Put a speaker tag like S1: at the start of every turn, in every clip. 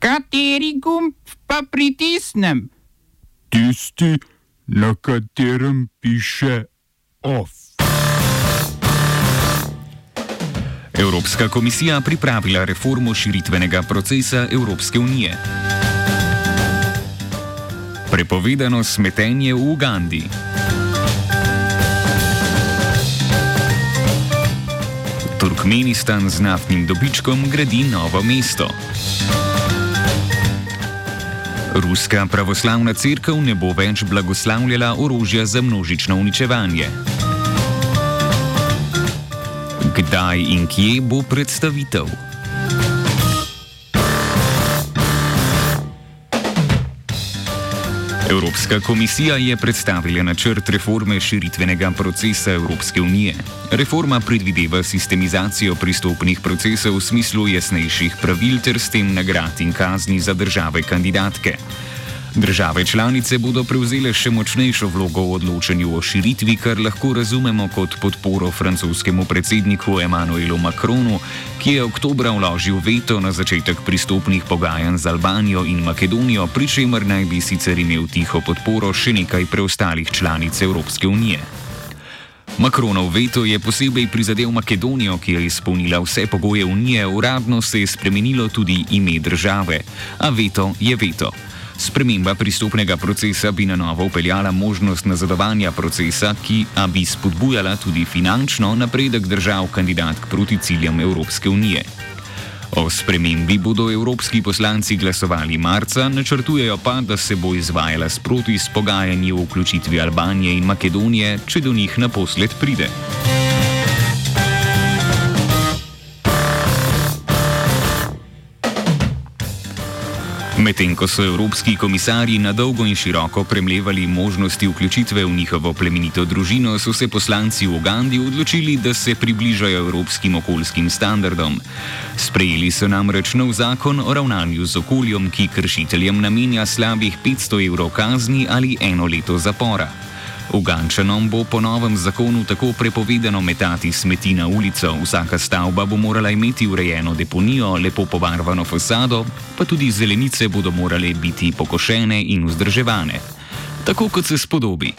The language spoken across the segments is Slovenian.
S1: Kateri gumb pa pritisnem?
S2: Tisti, na katerem piše OF.
S3: Evropska komisija pripravila reformo širitvenega procesa Evropske unije. Prepovedano smetenje v Ugandi. Turkmenistan z naftnim dobičkom gradi novo mesto. Ruska pravoslavna crkva ne bo več blagoslavljala orožja za množično uničevanje. Kdaj in kje bo predstavitev? Evropska komisija je predstavila načrt reforme širitvenega procesa Evropske unije. Reforma predvideva sistemizacijo pristopnih procesov v smislu jasnejših pravil ter s tem nagrad in kazni za države kandidatke. Države članice bodo prevzele še močnejšo vlogo v odločanju o širitvi, kar lahko razumemo kot podporo francoskemu predsedniku Emmanuelu Macronu, ki je oktobra vložil veto na začetek pristopnih pogajanj z Albanijo in Makedonijo, pri čemer naj bi sicer imel tiho podporo še nekaj preostalih članic Evropske unije. Makronov veto je posebej prizadel Makedonijo, ki je izpolnila vse pogoje unije, uradno se je spremenilo tudi ime države, a veto je veto. Sprememba pristopnega procesa bi na novo upeljala možnost nazadovanja procesa, ki bi spodbujala tudi finančno napredek držav kandidatk proti ciljem Evropske unije. O spremembi bodo evropski poslanci glasovali marca, načrtujejo pa, da se bo izvajala sproti s pogajanji o vključitvi Albanije in Makedonije, če do njih naposled pride. Medtem ko so evropski komisarji na dolgo in široko premljevali možnosti vključitve v njihovo plemenito družino, so se poslanci v Ugandi odločili, da se približajo evropskim okoljskim standardom. Sprejeli so namreč nov zakon o ravnanju z okoljem, ki kršiteljem namenja slabih 500 evrov kazni ali eno leto zapora. Ugančanom bo po novem zakonu tako prepovedano metati smeti na ulico, vsaka stavba bo morala imeti urejeno deponijo, lepo pobarvano fasado, pa tudi zelenice bodo morale biti pokošene in vzdrževane. Tako kot se spodobi.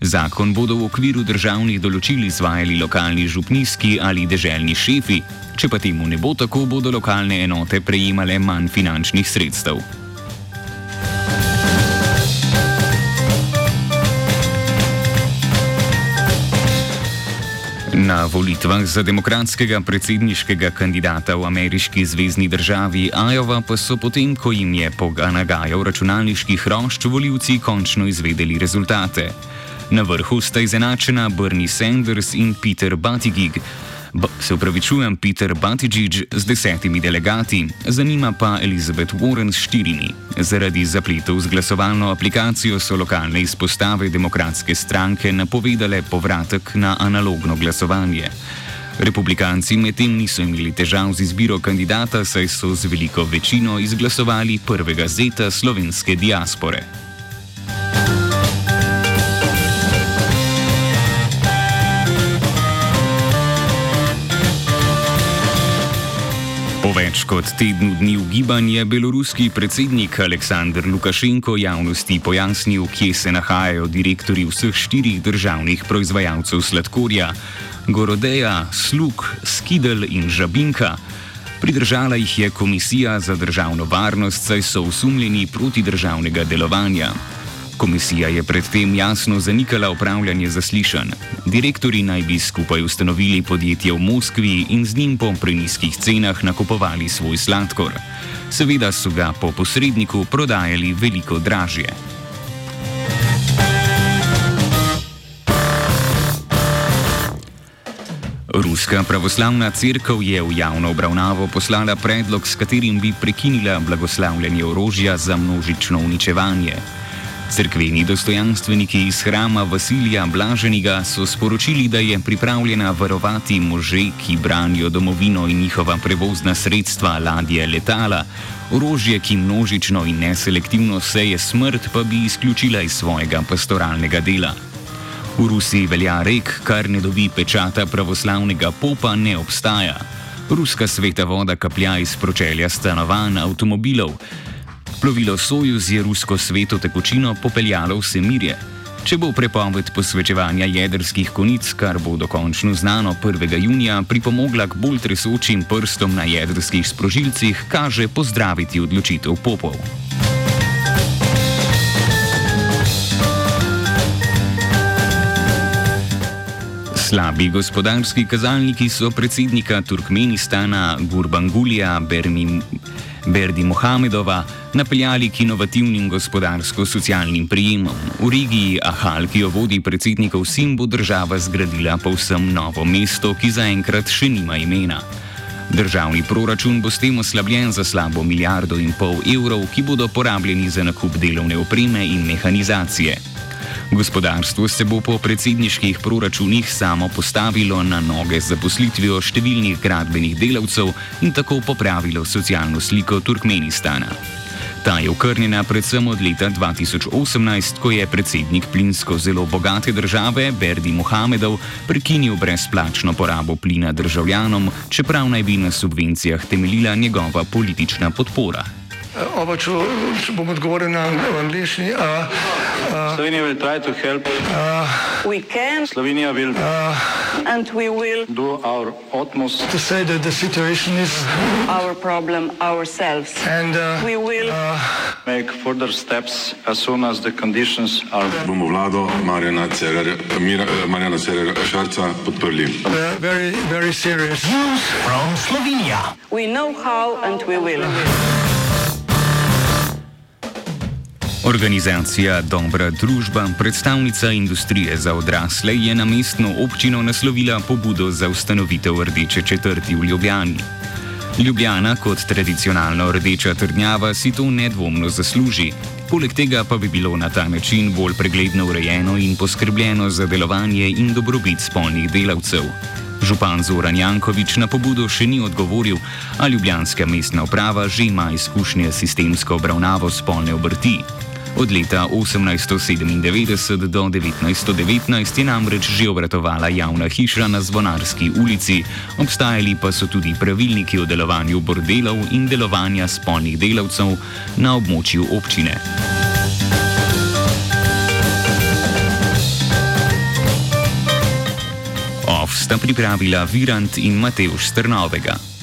S3: Zakon bodo v okviru državnih določil izvajali lokalni župnijski ali deželni šefi, če pa temu ne bo tako, bodo lokalne enote prejemale manj finančnih sredstev. Na volitvah za demokratskega predsedniškega kandidata v ameriški zvezdni državi Iowa pa so potem, ko jim je poganagajal računalniški hrošč, voljivci končno izvedeli rezultate. Na vrhu sta izenačena Bernie Sanders in Peter Buttigieg. Se upravičujem, Peter Buttigieg z desetimi delegati, zanima pa Elizabeth Warren s štirimi. Zaradi zapletov z glasovalno aplikacijo so lokalne izpostave demokratske stranke napovedale povratek na analogno glasovanje. Republikanci medtem niso imeli težav z izbiro kandidata, saj so z veliko večino izglasovali prvega zeta slovenske diaspore. Več kot tednu dni ugibanja je beloruski predsednik Aleksandr Lukašenko javnosti pojasnil, kje se nahajajo direktori vseh štirih državnih proizvajalcev sladkorja: Gorodeja, Slug, Skidel in Žabinka. Pridržala jih je Komisija za državno varnost, saj so usumljeni protidržavnega delovanja. Komisija je predtem jasno zanikala upravljanje zaslišanj. Direktori naj bi skupaj ustanovili podjetje v Moskvi in z njim po preniskih cenah nakupovali svoj sladkor. Seveda so ga po posredniku prodajali veliko dražje. Ruska pravoslavna crkva je v javno obravnavo poslala predlog, s katerim bi prekinila blagoslavljanje orožja za množično uničevanje. Cerkveni dostojanstveniki iz hrama Vasilija Blaženiga so sporočili, da je pripravljena varovati može, ki branijo domovino in njihova prevozna sredstva, ladje, letala, orožje, ki množično in neselektivno seje smrt, pa bi izključila iz svojega pastoralnega dela. V Rusiji velja rek, kar ne dobi pečata pravoslavnega popa, ne obstaja. Ruska sveta voda kaplja iz pročelja stanovanj, avtomobilov. Plovilo Sojuz je rusko sveto tekočino popeljalo vse mirje. Če bo prepoved posvečevanja jedrskih konic, kar bo dokončno znano 1. junija, pripomogla k bolj tresočim prstom na jedrskih sprožilcih, kaže pozdraviti odločitev popov. Slabi gospodarski kazalniki so predsednika Turkmenistana Gurbangulija Bermi. Berdi Mohamedova napeljali k inovativnim gospodarsko-socialnim prijemom. V regiji Ahal, ki jo vodi predsednikov Sim, bo država zgradila povsem novo mesto, ki zaenkrat še nima imena. Državni proračun bo s tem oslabljen za slabo milijardo in pol evrov, ki bodo porabljeni za nakup delovne opreme in mehanizacije. Gospodarstvo se bo po predsedniških proračunih samo postavilo na noge z zaposlitvijo številnih gradbenih delavcev in tako popravilo socialno sliko Turkmenistana. Ta je okrnjena predvsem od leta 2018, ko je predsednik plinsko zelo bogate države Berdi Mohamedov prekinil brezplačno porabo plina državljanom, čeprav naj bi na subvencijah temeljila njegova politična podpora.
S4: Oba, če, če bom odgovoril na angliški. Uh,
S5: uh, Slovenija bo poskušala pomagati. Slovenija bo naredila naš utmost,
S4: da bo rekla, da je situacija
S5: naš problem, naš sebe. In bomo naredili nadaljnje korake, as soon as the conditions are.
S6: Bomo vlado Marjana Cererja, Marjana Cererja Šarca podprli.
S4: Zelo, zelo resno.
S5: Slovenija. We know how and we will.
S3: Organizacija Dobra družba, predstavnica industrije za odrasle, je na mestno občino naslovila pobudo za ustanovitev rdeče četrti v Ljubljani. Ljubljana kot tradicionalno rdeča trdnjava si to nedvomno zasluži, poleg tega pa bi bilo na ta način bolj pregledno urejeno in poskrbljeno za delovanje in dobrobit spolnih delavcev. Župan Zoran Jankovič na pobudo še ni odgovoril, ali Ljubljanska mestna uprava že ima izkušnje s sistemsko obravnavo spolne obrti. Od leta 1897 do 1919 je namreč že obratovala javna hiša na Zvonarski ulici, obstajali pa so tudi pravilniki o delovanju bordelov in delovanja spolnih delavcev na območju občine. OF sta pripravila Virant in Mateusz Strnovega.